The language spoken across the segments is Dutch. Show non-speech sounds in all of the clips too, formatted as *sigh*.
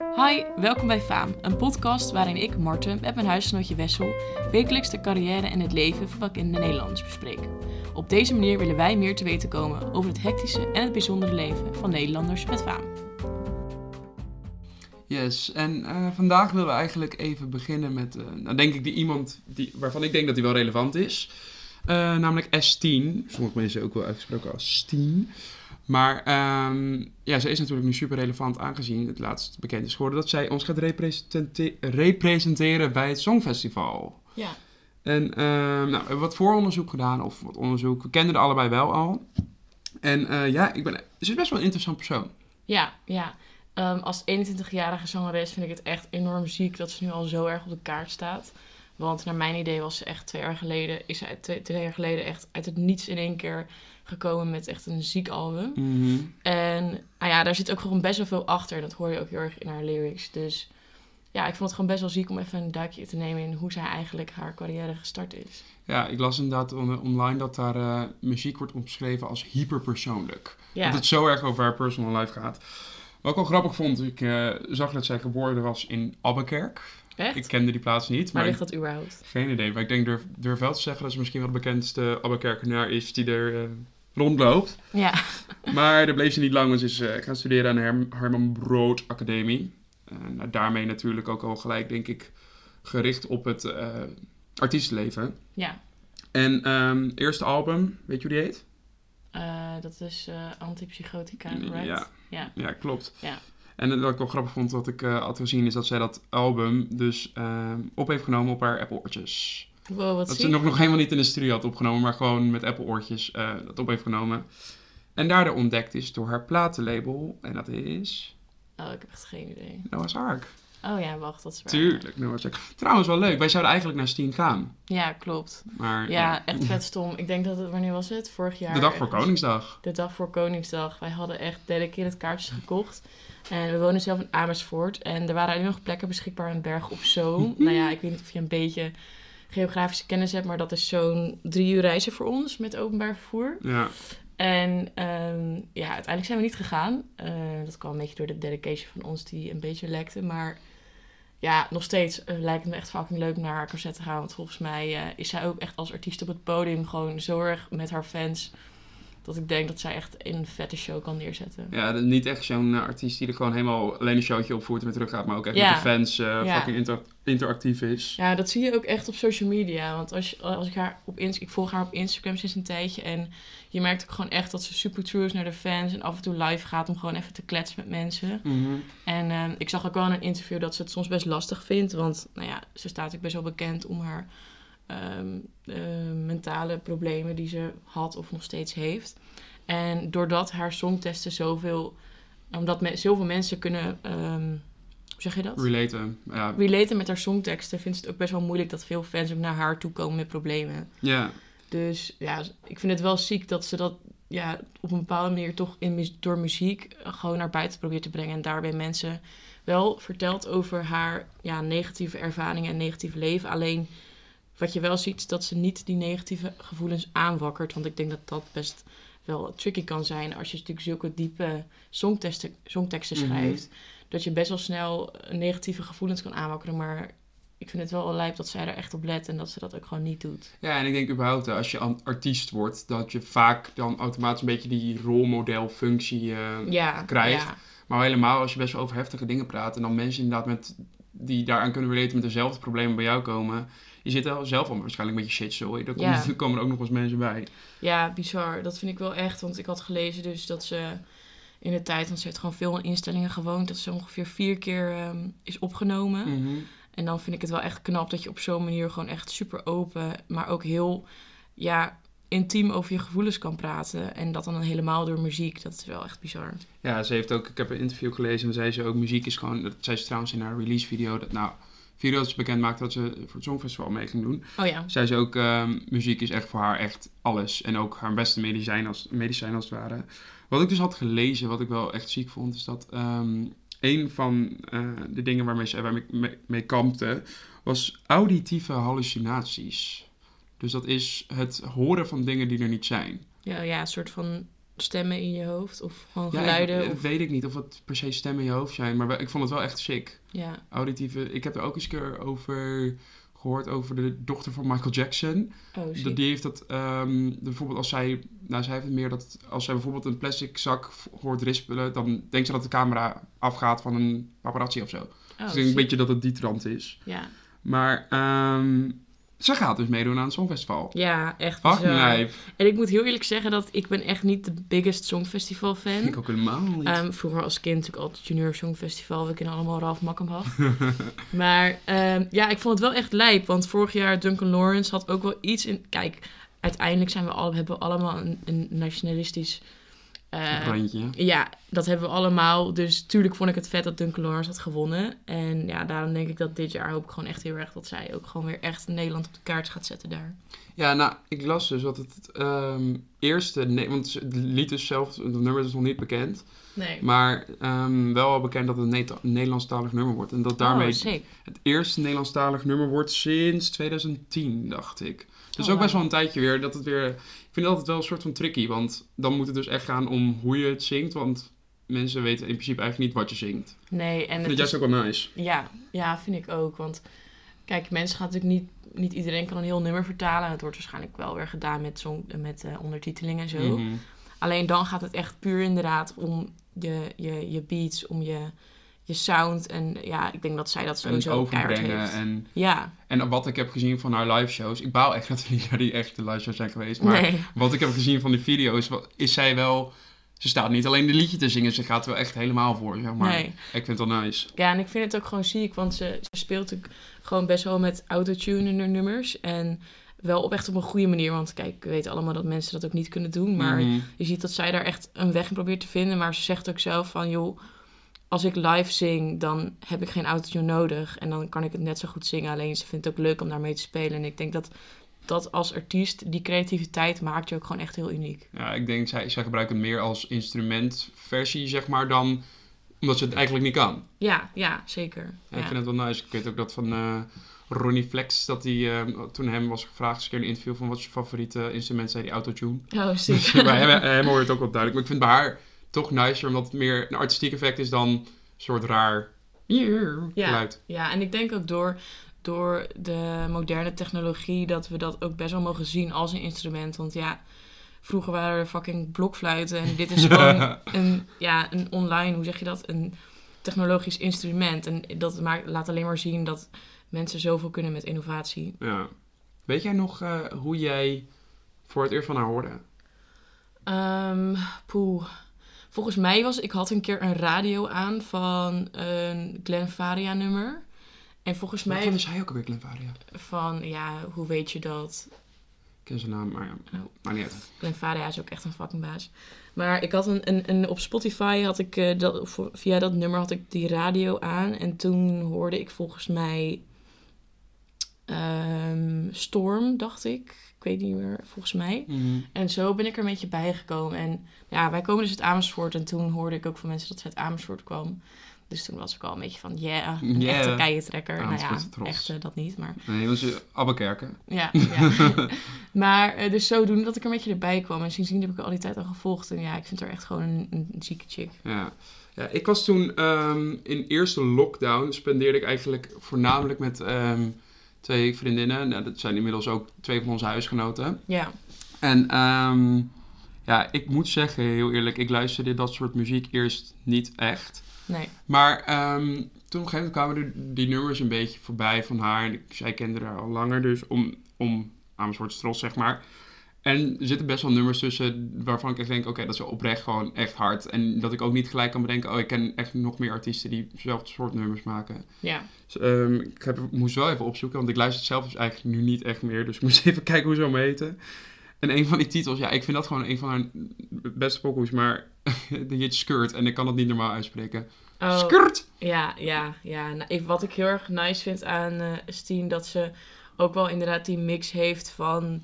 Hi, welkom bij Faam, een podcast waarin ik, Marten, met mijn huisgenootje Wessel wekelijks de carrière en het leven van bekende Nederlanders bespreek. Op deze manier willen wij meer te weten komen over het hectische en het bijzondere leven van Nederlanders met faam. Yes, en uh, vandaag willen we eigenlijk even beginnen met, uh, nou denk ik, die iemand die, waarvan ik denk dat hij wel relevant is. Uh, namelijk S10. Sommige mensen ook wel uitgesproken als 10. Maar um, ja, ze is natuurlijk nu super relevant aangezien het laatst bekend is geworden dat zij ons gaat represente representeren bij het Songfestival. Ja. En uh, nou, we hebben wat vooronderzoek gedaan, of wat onderzoek. We kenden er allebei wel al. En uh, ja, ik ben, ze is best wel een interessant persoon. Ja, ja. Um, als 21-jarige zangeres vind ik het echt enorm ziek dat ze nu al zo erg op de kaart staat. Want naar mijn idee was ze echt twee jaar geleden, is ze twee, twee jaar geleden echt uit het niets in één keer gekomen met echt een ziek album. Mm -hmm. En nou ja, daar zit ook gewoon best wel veel achter. Dat hoor je ook heel erg in haar lyrics. Dus ja, ik vond het gewoon best wel ziek om even een duikje te nemen in hoe zij eigenlijk haar carrière gestart is. Ja, ik las inderdaad on online dat daar uh, muziek wordt omschreven als hyperpersoonlijk. Ja. Dat het zo erg over haar personal life gaat. Wat ik wel grappig vond, ik uh, zag dat zij geboren was in Abbekerk. Echt? Ik kende die plaats niet. Waar maar ligt dat überhaupt? Geen idee, maar ik denk durf, durf wel te zeggen dat ze misschien wel de bekendste Abbekerkenaar is die er uh, rondloopt. Ja. *laughs* Maar daar bleef ze niet lang, want ze is uh, gaan studeren aan de Her Herman Brood Academie. Uh, daarmee natuurlijk ook al gelijk, denk ik, gericht op het uh, artiestenleven. Ja. En um, eerste album, weet je hoe die heet? Uh, dat is Antipsychotica, right? Ja, ja. ja klopt. Ja. En wat ik wel grappig vond, wat ik had gezien, is dat zij dat album dus op heeft genomen op haar Apple-oortjes. Wow, wat dat ze nog, nog helemaal niet in de studio had opgenomen, maar gewoon met Apple-oortjes dat op heeft genomen. En daardoor ontdekt is door haar platenlabel. En dat is... Oh, ik heb echt geen idee. Noah's Ark. Oh ja, wacht, dat is waar. Tuurlijk, Noah's Ark. Trouwens wel leuk. Wij zouden eigenlijk naar Steen gaan. Ja, klopt. Maar, ja, ja, echt vet stom. Ik denk dat het, wanneer was het? Vorig jaar. De dag voor. Koningsdag. De dag voor Koningsdag. Wij hadden echt dedicated kaartjes gekocht. En we wonen zelf in Amersfoort. En er waren alleen nog plekken beschikbaar in Berg op Zoom. *laughs* nou ja, ik weet niet of je een beetje geografische kennis hebt, maar dat is zo'n drie uur reizen voor ons met openbaar vervoer. Ja. En um, ja, uiteindelijk zijn we niet gegaan. Uh, dat kwam een beetje door de dedication van ons die een beetje lekte. Maar ja, nog steeds uh, lijkt het me echt fucking leuk naar haar concert te gaan. Want volgens mij uh, is zij ook echt als artiest op het podium gewoon zo erg met haar fans. Dat ik denk dat zij echt een vette show kan neerzetten. Ja, niet echt zo'n artiest die er gewoon helemaal alleen een showtje opvoert en weer terug gaat. Maar ook echt ja. met de fans ja. fucking inter interactief is. Ja, dat zie je ook echt op social media. Want als, als ik haar op Inst ik volg haar op Instagram sinds een tijdje. En je merkt ook gewoon echt dat ze super true is naar de fans. En af en toe live gaat om gewoon even te kletsen met mensen. Mm -hmm. En uh, ik zag ook wel in een interview dat ze het soms best lastig vindt. Want nou ja, ze staat ook best wel bekend om haar um, uh, mentale problemen die ze had of nog steeds heeft. En doordat haar songtesten zoveel... Omdat me, zoveel mensen kunnen... Um, hoe zeg je dat? Relaten, ja. Relaten met haar songteksten vindt ze het ook best wel moeilijk dat veel fans ook naar haar toe komen met problemen. Ja. Dus ja, ik vind het wel ziek dat ze dat ja, op een bepaalde manier toch in, door muziek gewoon naar buiten probeert te brengen. En daarbij mensen wel vertelt over haar ja, negatieve ervaringen en negatieve leven. Alleen wat je wel ziet is dat ze niet die negatieve gevoelens aanwakkert. Want ik denk dat dat best wel tricky kan zijn als je natuurlijk zulke diepe songteksten, songteksten schrijft. Mm -hmm. Dat je best wel snel negatieve gevoelens kan aanwakkeren. Maar ik vind het wel lijp dat zij er echt op let en dat ze dat ook gewoon niet doet. Ja, en ik denk überhaupt als je artiest wordt, dat je vaak dan automatisch een beetje die rolmodelfunctie uh, ja, krijgt. Ja. Maar helemaal als je best wel over heftige dingen praat en dan mensen inderdaad met, die daaraan kunnen relaten met dezelfde problemen bij jou komen. Je zit er zelf al waarschijnlijk een beetje shit zo. Er komen, Ja. *laughs* komen er ook nog eens mensen bij. Ja, bizar. Dat vind ik wel echt. Want ik had gelezen dus dat ze in de tijd, want ze heeft gewoon veel in instellingen gewoond, dat ze ongeveer vier keer ehm, is opgenomen. Mm -hmm. En dan vind ik het wel echt knap dat je op zo'n manier gewoon echt super open, maar ook heel ja, intiem over je gevoelens kan praten. En dat dan helemaal door muziek. Dat is wel echt bizar. Ja, ze heeft ook, ik heb een interview gelezen en zei ze ook, muziek is gewoon, dat zei ze trouwens in haar release video, dat nou, video dat ze bekend maakte dat ze voor het Songfestival mee ging doen. Oh ja. Zei ze ook, um, muziek is echt voor haar echt alles. En ook haar beste medicijn als, medicijn als het ware. Wat ik dus had gelezen, wat ik wel echt ziek vond, is dat um, een van uh, de dingen waarmee ze waarmee, mee, mee kampte, was auditieve hallucinaties. Dus dat is het horen van dingen die er niet zijn. Ja, ja een soort van stemmen in je hoofd? Of gewoon Ja, geluiden? ik, of, weet ik niet of het per se stemmen in je hoofd zijn, maar wel- ik vond het wel echt sick. ja. Auditieve. Ik heb er ook eens een keer over gehoord over de dochter van Michael Jackson. Oh, Dat die heeft dat, ehm, bijvoorbeeld als zij, nou zij heeft het meer dat als zij bijvoorbeeld een plastic zak hoort rispelen, dan denkt ze dat de camera afgaat van een paparazzi of zo. Oh, dus ik denk een beetje dat het die trant is. Ja. Maar ehm ze gaat dus meedoen aan het Songfestival. ja, echt nee. En ik moet heel eerlijk zeggen dat ik ben echt niet de biggest songfestival fan. Ik ook helemaal niet. Ehm, vroeger als kind natuurlijk altijd Junior Songfestival. We kennen allemaal Ralf Makkenbach. *laughs* maar ehm, ja, ik vond het wel echt lijp. Want vorig jaar Duncan Lawrence had ook wel iets in... Kijk, uiteindelijk zijn we alle, hebben we allemaal een, een nationalistisch... eh, ja, dat hebben we allemaal. Dus tuurlijk vond ik het vet dat Duncan Lawrence had gewonnen. En ja, daarom denk ik dat dit jaar hoop ik gewoon echt heel erg... dat zij ook gewoon weer echt Nederland op de kaart gaat zetten daar. Ja, nou, ik las dus dat het ehm, eerste... Nee, want het lied dus zelf, het nummer is nog niet bekend. Nee. Maar ehm, wel al bekend dat het een Ne- Nederlandstalig nummer wordt. En dat daarmee Oh, sick. het eerste Nederlandstalig nummer wordt sinds 2010, dacht ik. Dus Oh, ook best wel een tijdje weer dat het weer... Ik vind het altijd wel een soort van tricky, want dan moet het dus echt gaan om hoe je het zingt. Want mensen weten in principe eigenlijk niet wat je zingt. Nee, en vind het is juist ook wel nice. Ja, ja, vind ik ook. Want kijk, mensen gaan natuurlijk niet... Niet iedereen kan een heel nummer vertalen. En het wordt waarschijnlijk wel weer gedaan met, song, met eh, ondertiteling en zo. Mhm. Alleen dan gaat het echt puur inderdaad om je, je, je beats, om je, je sound. En ja, ik denk dat zij dat sowieso keihard overbrengen heeft. en... Ja, En wat ik heb gezien van haar live shows, ik baal echt dat we niet naar die echte live shows zijn geweest. Maar nee. wat ik heb gezien van die video's, is zij wel. Ze staat niet alleen de liedje te zingen, ze gaat er wel echt helemaal voor, zeg maar. nee. Ik vind het wel nice. Ja, en ik vind het ook gewoon ziek, want ze, ze speelt natuurlijk gewoon best wel met autotune in haar nummers. En wel op echt op een goede manier, want kijk, we weten allemaal dat mensen dat ook niet kunnen doen. Maar Mhm. je ziet dat zij daar echt een weg in probeert te vinden. Maar ze zegt ook zelf van, joh, als ik live zing, dan heb ik geen autotune nodig. En dan kan ik het net zo goed zingen. Alleen ze vindt het ook leuk om daarmee te spelen. En ik denk dat dat als artiest, die creativiteit maakt je ook gewoon echt heel uniek. Ja, ik denk, zij, zij gebruikt het meer als instrumentversie, zeg maar, dan omdat ze het eigenlijk niet kan. Ja, ja, zeker. Ja, Ja. Ik vind het wel nice. Ik weet ook dat van eh, Ronnie Flex, dat hij, eh, toen hem was gevraagd, eens een keer in een interview van wat is je favoriete instrument, zei hij autotune. Oh, zeker. *laughs* bij hem, hem hoor je het ook wel duidelijk. Maar ik vind bij haar toch nicer, omdat het meer een artistiek effect is dan een soort raar Ja. geluid. Ja, en ik denk ook door, door de moderne technologie dat we dat ook best wel mogen zien als een instrument. Want ja, vroeger waren er fucking blokfluiten en dit is gewoon *laughs* een, ja, een online, hoe zeg je dat? Een technologisch instrument. En dat maakt, laat alleen maar zien dat mensen zoveel kunnen met innovatie. Ja. Weet jij nog eh, hoe jij voor het eerst van haar hoorde? Poeh. Volgens mij was, ik had een keer een radio aan van een Glen Faria nummer. En volgens mij Waarvan is hij ook alweer Glenfaria? van, ja, hoe weet je dat? Ik ken zijn naam, maar ja, Oh. maar niet uit. Glenn Faria is ook echt een fucking baas. Maar ik had een, een, een op Spotify had ik eh, dat, via dat nummer had ik die radio aan. En toen hoorde ik volgens mij ehm, Storm, dacht ik. Ik weet niet meer, volgens mij. En zo ben ik er een beetje bijgekomen. En ja, wij komen dus uit Amersfoort. En toen hoorde ik ook van mensen dat ze uit Amersfoort kwam. Dus toen was ik al een beetje van, yeah, een Yeah. echte keientrekker. Nou ja, Amersfoortse trots. echt eh, dat niet, maar... Nee, dat is Abbekerken. Ja, ja. *laughs* maar eh, dus zodoende dat ik er een beetje erbij kwam. En sindsdien heb ik al die tijd al gevolgd. En ja, ik vind haar echt gewoon een, een zieke chick. Ja. ja, ik was toen ehm, in eerste lockdown, spendeerde ik eigenlijk voornamelijk met ehm, twee vriendinnen. Nou, dat zijn inmiddels ook twee van onze huisgenoten. Ja, En ehm, ja, ik moet zeggen, heel eerlijk, ik luisterde dat soort muziek eerst niet echt. nee. Maar ehm, toen op een gegeven moment kwamen er die nummers een beetje voorbij van haar. En ik, zij kende haar al langer, dus om, om Amersfoort Stros, zeg maar. En er zitten best wel nummers tussen waarvan ik echt denk, oké, dat is oprecht gewoon echt hard. En dat ik ook niet gelijk kan bedenken, oh, ik ken echt nog meer artiesten die hetzelfde soort nummers maken. Ja, Dus, ehm, ik heb, moest wel even opzoeken, want ik luister het zelf dus eigenlijk nu niet echt meer. Dus ik moest *laughs* even kijken hoe ze allemaal heten. En een van die titels, ja, ik vind dat gewoon een van haar beste pokoes, maar *laughs* die heet Skirt en ik kan het niet normaal uitspreken. oh, Skirt! ja, ja, ja. Nou, ik- wat ik heel erg nice vind aan eh Steen, dat ze ook wel inderdaad die mix heeft van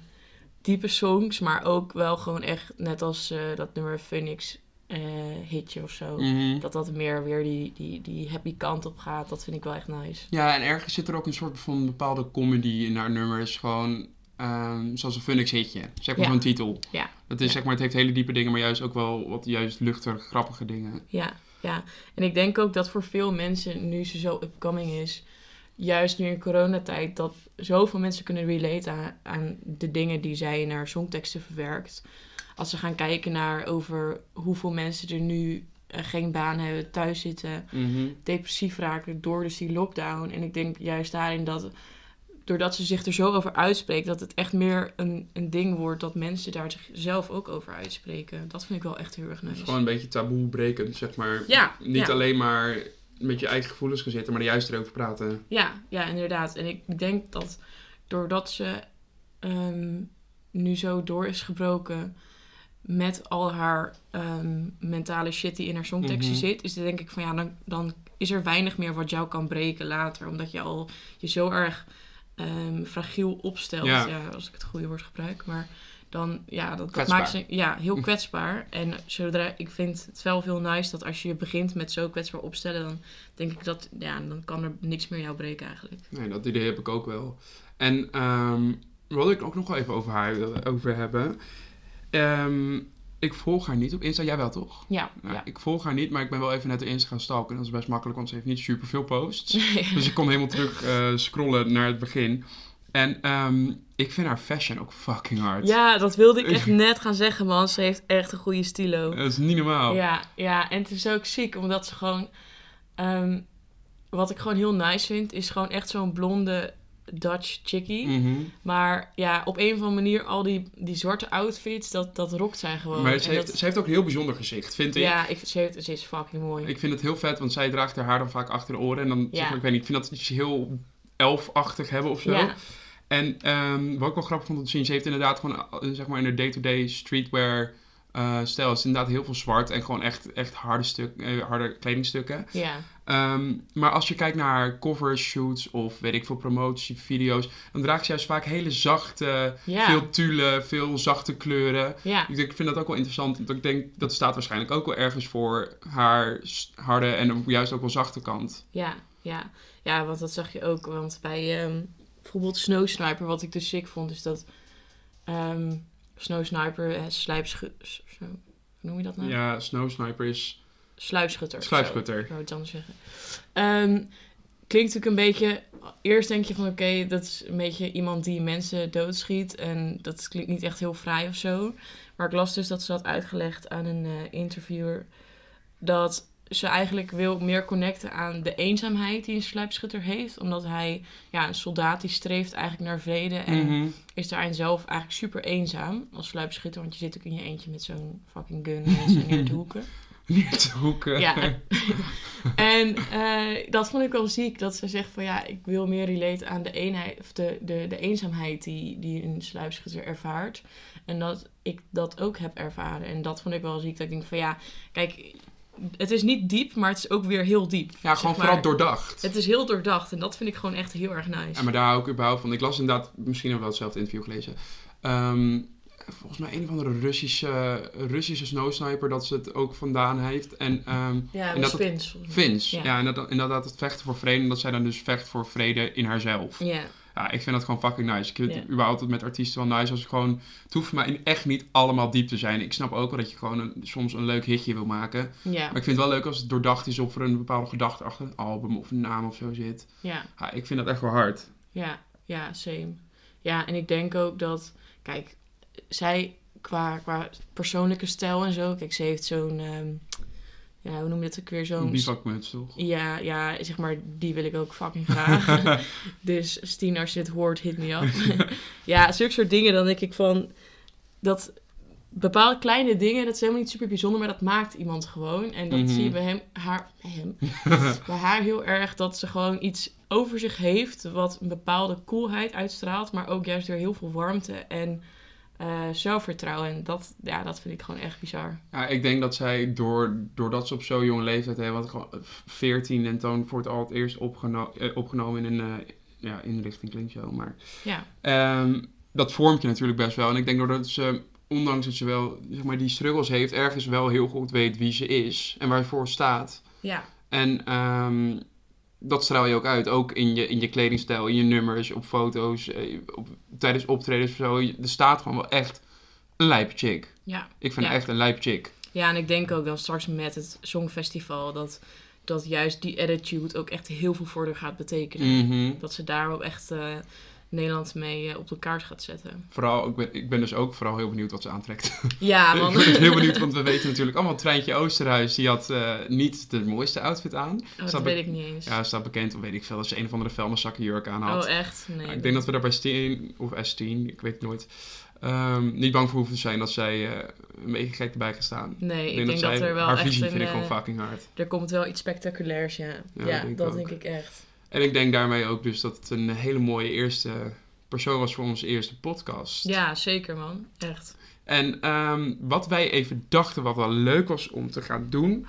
diepe songs, maar ook wel gewoon echt, net als eh, dat nummer Phoenix eh, hitje of zo. Mhm. Dat dat meer weer die, die, die happy kant op gaat. Dat vind ik wel echt nice. Ja, en ergens zit er ook een soort van bepaalde comedy in haar nummers. Gewoon, ehm, zoals een Phoenix hitje. Zeg maar Ja. zo'n titel. Ja. Het is Ja. zeg maar, het heeft hele diepe dingen, maar juist ook wel wat juist luchtige, grappige dingen. Ja, ja. En ik denk ook dat voor veel mensen, nu ze zo upcoming is, juist nu in coronatijd, dat zoveel mensen kunnen relaten aan, aan de dingen die zij in haar songteksten verwerkt. Als ze gaan kijken naar over hoeveel mensen er nu eh, geen baan hebben, thuis zitten, Mhm. depressief raken door dus die lockdown. En ik denk juist daarin dat, doordat ze zich er zo over uitspreekt, dat het echt meer een, een ding wordt dat mensen daar zichzelf ook over uitspreken. Dat vind ik wel echt heel erg Het is nice. gewoon een beetje taboe brekend, zeg maar. Ja, Niet ja. alleen maar met je eigen gevoelens gaan zitten, maar er juist erover praten. Ja, ja, inderdaad. En ik denk dat doordat ze ehm, nu zo door is gebroken met al haar ehm, mentale shit die in haar songteksten Mhm. zit, is het denk ik van ja, dan, dan is er weinig meer wat jou kan breken later. Omdat je al je zo erg ehm, fragiel opstelt. Ja. Ja. als ik het goede woord gebruik. Maar dan, ja, dat, maakt ze ja, heel kwetsbaar. En zodra, ik vind het wel veel nice dat als je begint met zo kwetsbaar opstellen, dan denk ik dat, ja, dan kan er niks meer jou breken eigenlijk. Nee, dat idee heb ik ook wel. En ehm wat ik ook nog wel even over haar wil over hebben. Ehm, ik volg haar niet op Insta. Jij wel, toch? Ja, Nou, ja. Ik volg haar niet, maar ik ben wel even net de Insta gaan stalken. Dat is best makkelijk, want ze heeft niet super veel posts. *laughs* Dus ik kon helemaal terug eh, scrollen naar het begin. En ehm, ik vind haar fashion ook fucking hard. ja, dat wilde ik echt net gaan zeggen, man. Ze heeft echt een goede stilo. Dat is niet normaal. Ja, ja, en het is ook ziek, omdat ze gewoon... ehm, wat ik gewoon heel nice vind, is gewoon echt zo'n blonde Dutch chickie. Mhm. Maar ja, op een of andere manier, al die, die zwarte outfits, dat, dat rokt zij gewoon. Maar ze En heeft, dat- ze heeft ook een heel bijzonder gezicht, vind ik. ja, ik, ze, heeft, ze is fucking mooi. Ik vind het heel vet, want zij draagt haar haar dan vaak achter de oren. En dan, zeg Ja. maar, ik weet niet, ik vind dat iets heel elfachtig hebben of zo. ja, En ehm, wat ik wel grappig vond om te zien, ze heeft inderdaad gewoon, eh, zeg maar, in de day-to-day streetwear eh, stijl, is inderdaad heel veel zwart en gewoon echt, echt harde, stuk, eh, harde kledingstukken. ja, Ehm, maar als je kijkt naar haar cover shoots of weet ik veel promotievideo's, dan draagt ze juist vaak hele zachte, ja, veel tulle, veel zachte kleuren. ja, Ik, denk, ik vind dat ook wel interessant, want ik denk dat staat waarschijnlijk ook wel ergens voor haar harde en juist ook wel zachte kant. ja, ja. Ja, want dat zag je ook. Want bij ehm, bijvoorbeeld Snow Sniper, wat ik dus sick vond, is dat ehm Snow Sniper, slijpschu- hoe noem je dat nou? Ja, Snow Sniper is Sluipschutter. sluipschutter. Zo, zou ik anders zeggen. Ehm, klinkt natuurlijk een beetje... Eerst denk je van oké, dat is een beetje iemand die mensen doodschiet. En dat klinkt niet echt heel fraai of zo. Maar ik las dus dat ze had uitgelegd aan een eh, interviewer... dat ze eigenlijk wil meer connecten aan de eenzaamheid die een sluipschutter heeft. Omdat hij, ja, een soldaat die streeft eigenlijk naar vrede. En Mhm. is daarin zelf eigenlijk super eenzaam als sluipschutter. Want je zit ook in je eentje met zo'n fucking gun mensen *laughs* neer te hoeken. Niet te hoeken. Ja. *laughs* en eh, dat vond ik wel ziek. Dat ze zegt van ja, ik wil meer relate aan de eenheid of de, de, de eenzaamheid die, die een sluipschutter ervaart. En dat ik dat ook heb ervaren. En dat vond ik wel ziek. Dat ik denk van ja, kijk, het is niet diep, maar het is ook weer heel diep. Ja, gewoon maar. vooral doordacht. Het is heel doordacht. En dat vind ik gewoon echt heel erg nice. Ja, maar daar hou ik überhaupt van. Ik las inderdaad, misschien hebben we wel hetzelfde interview gelezen. Ehm, volgens mij een of andere Russische, Russische snow sniper dat ze het ook vandaan heeft. En ehm ja, en dat. Vince. Ja. Ja, en dat, en dat, dat het vechten voor vrede. En dat zij dan dus vecht voor vrede in haarzelf. Ja, Ja, ik vind dat gewoon fucking nice. Ik vind het Ja. überhaupt met artiesten wel nice als ik gewoon... Het hoeft voor mij echt niet allemaal diep te zijn. Ik snap ook wel dat je gewoon een, soms een leuk hitje wil maken. Maar ik vind het wel leuk als het doordacht is of er een bepaalde gedachte achter een album of een naam of zo zit. ja. Ja, ik vind dat echt wel hard. Ja, ja, same. Ja, en ik denk ook dat, kijk, zij qua, qua persoonlijke stijl en zo, kijk, ze heeft zo'n, ehm, ja, hoe noem je dat ook weer, zo'n... bivakmuts, toch? Ja, ja, zeg maar, die wil ik ook fucking *laughs* graag. *laughs* dus Stien, als je dit hoort, hit me up. *laughs* ja, zulke soort dingen, dan denk ik van, dat bepaalde kleine dingen, dat is helemaal niet super bijzonder, maar dat maakt iemand gewoon. En dat Mhm. zie je bij hem, haar, hem, bij haar heel erg, dat ze gewoon iets over zich heeft, wat een bepaalde coolheid uitstraalt, maar ook juist weer heel veel warmte en eh, zelfvertrouwen. En dat, ja, dat vind ik gewoon echt bizar. Ja, ik denk dat zij, door, doordat ze op zo'n jonge leeftijd hebben, wat gewoon 14 en toen voor het al het eerst opgeno eh, opgenomen in een eh, ja, inrichting, klinkt zo, maar Ja, Ehm, dat vormt je natuurlijk best wel. En ik denk doordat ze, ondanks dat ze wel zeg maar, die struggles heeft, ergens wel heel goed weet wie ze is en waarvoor staat. ja, En ehm, dat straal je ook uit. Ook in je, in je kledingstijl, in je nummers, op foto's, eh, op, tijdens optredens of zo. Er staat gewoon wel echt een lijpe chick. Ja. Ik vind Ja. echt een lijpe chick. ja, en ik denk ook dan straks met het Songfestival dat, dat juist die attitude ook echt heel veel voor haar gaat betekenen. Mhm. Dat ze daar wel echt eh, Nederland mee eh, op de kaart gaat zetten. Vooral, ik ben, ik ben dus ook vooral heel benieuwd wat ze aantrekt. *laughs* Ja, *laughs* ik man. ben dus heel benieuwd, want we weten natuurlijk allemaal... Treintje Oosterhuis, die had eh, niet de mooiste outfit aan. Oh, dat Staat weet ik niet eens. Ja, staat bekend, weet ik veel, dat ze een of andere vuilniszakken jurk aan had. oh, echt? Nee. Ja, ik denk dat we daar bij Steen, of S10, ik weet het nooit, ehm, niet bang voor hoeven te zijn dat zij eh, een beetje gek erbij gaan staan. Nee, ik denk dat, zij- er wel haar echt visie een... vind ik gewoon fucking hard. er komt wel iets spectaculairs, ja. Ja, Ja, denk ik dat denk ik echt. En ik denk daarmee ook dus dat het een hele mooie eerste persoon was voor onze eerste podcast. Ja, zeker man. Echt. En ehm, wat wij even dachten wat wel leuk was om te gaan doen,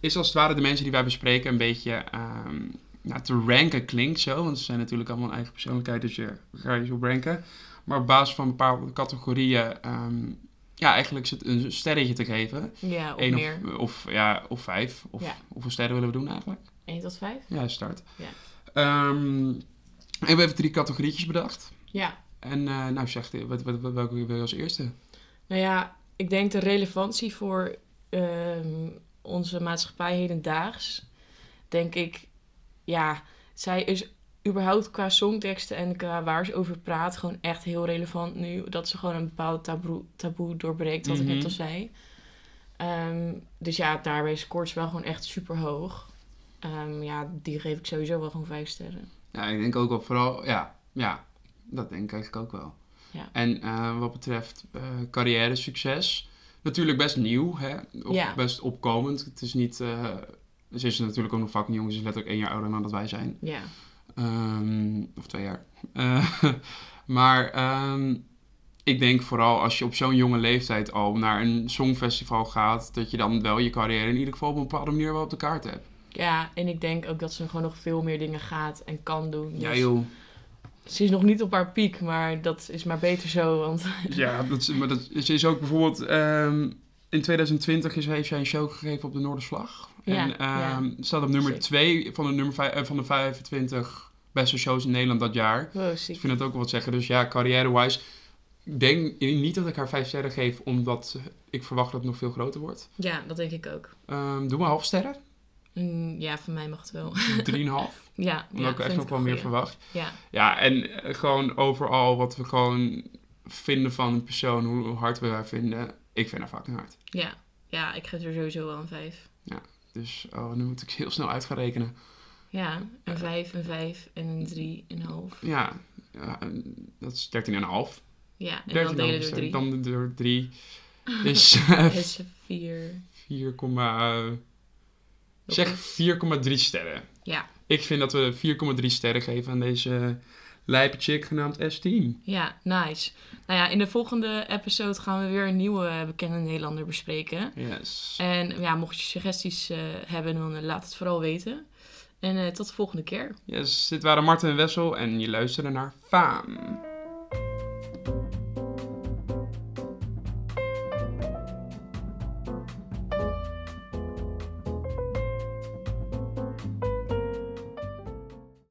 is als het ware de mensen die wij bespreken een beetje ehm, nou, te ranken klinkt zo, want ze zijn natuurlijk allemaal een eigen persoonlijkheid, dus je ga je zo ranken. Maar op basis van bepaalde categorieën, ehm, ja, eigenlijk zit een sterretje te geven. Ja, of Eén meer. Of, of, ja, of vijf. Of Ja. hoeveel sterren willen we doen eigenlijk? 1 tot 5? Ja, start. Ja. Ehm, en we hebben drie categorietjes bedacht. Ja. En eh, nou zeg, wat, wat, wat, welke wil je als eerste? Nou ja, ik denk de relevantie voor ehm, onze maatschappij hedendaags. Denk ik, ja, zij is überhaupt qua songteksten en qua waar ze over praat gewoon echt heel relevant nu. Dat ze gewoon een bepaalde taboe, taboe doorbreekt, wat ik Mhm. net al zei. Ehm, dus ja, daarbij scoort ze wel gewoon echt super hoog. Ehm, ja, die geef ik sowieso wel gewoon vijf sterren. Ja, ik denk ook wel vooral, ja, ja dat denk ik eigenlijk ook wel. Ja. En eh, wat betreft eh carrière succes, natuurlijk best nieuw, hè? Ja. best opkomend. Het is niet, eh, ze is natuurlijk ook nog fucking jong, ze is letterlijk één jaar ouder dan dat wij zijn. Ja, Ehm, of twee jaar. *laughs* Maar ehm, ik denk vooral als je op zo'n jonge leeftijd al naar een songfestival gaat, dat je dan wel je carrière in ieder geval op een bepaalde manier wel op de kaart hebt. Ja, en ik denk ook dat ze gewoon nog veel meer dingen gaat en kan doen. Ja Dus joh. Ze is nog niet op haar piek, maar dat is maar beter zo. Want *laughs* Ja, dat is, maar dat is, is ook bijvoorbeeld... ehm, in 2020 is, heeft zij een show gegeven op de Noorderslag. Ja, en ja. ehm, staat op nummer Zeker. 2 van de, nummer vijf- eh, van de 25 beste shows in Nederland dat jaar. wow, Ik ziek. vind het ook wel wat zeggen. Dus ja, carrière-wise... Ik denk niet dat ik haar 5 sterren geef, omdat ik verwacht dat het nog veel groter wordt. Ja, dat denk ik ook. Ehm doe maar half sterren. Mm, ja, van mij mag het wel. 3,5. *laughs* ja, Omdat ja, ik echt nog wel meer verwacht. Ja, Ja, en eh, gewoon overal wat we gewoon vinden van een persoon, hoe hard we haar vinden. Ik vind haar fucking hard. ja, ja, ik geef er sowieso wel een vijf. Dus oh, nu moet ik heel snel uit gaan rekenen. Ja, een vijf, een vijf en een drie, een half. Ja, ja en dat is 13,5. Ja, en dan delen door drie. Dan door 3 is *laughs* eh, is vier. 4, eh, zeg 4,3 sterren. Ja, Ik vind dat we 4,3 sterren geven aan deze lijpe chick genaamd S10. ja, nice. Nou ja, in de volgende episode gaan we weer een nieuwe eh, bekende Nederlander bespreken. Yes. En ja, mocht je suggesties eh, hebben, dan eh, laat het vooral weten. En tot de volgende keer. Yes, dit waren Marten en Wessel en je luisterde naar Faam.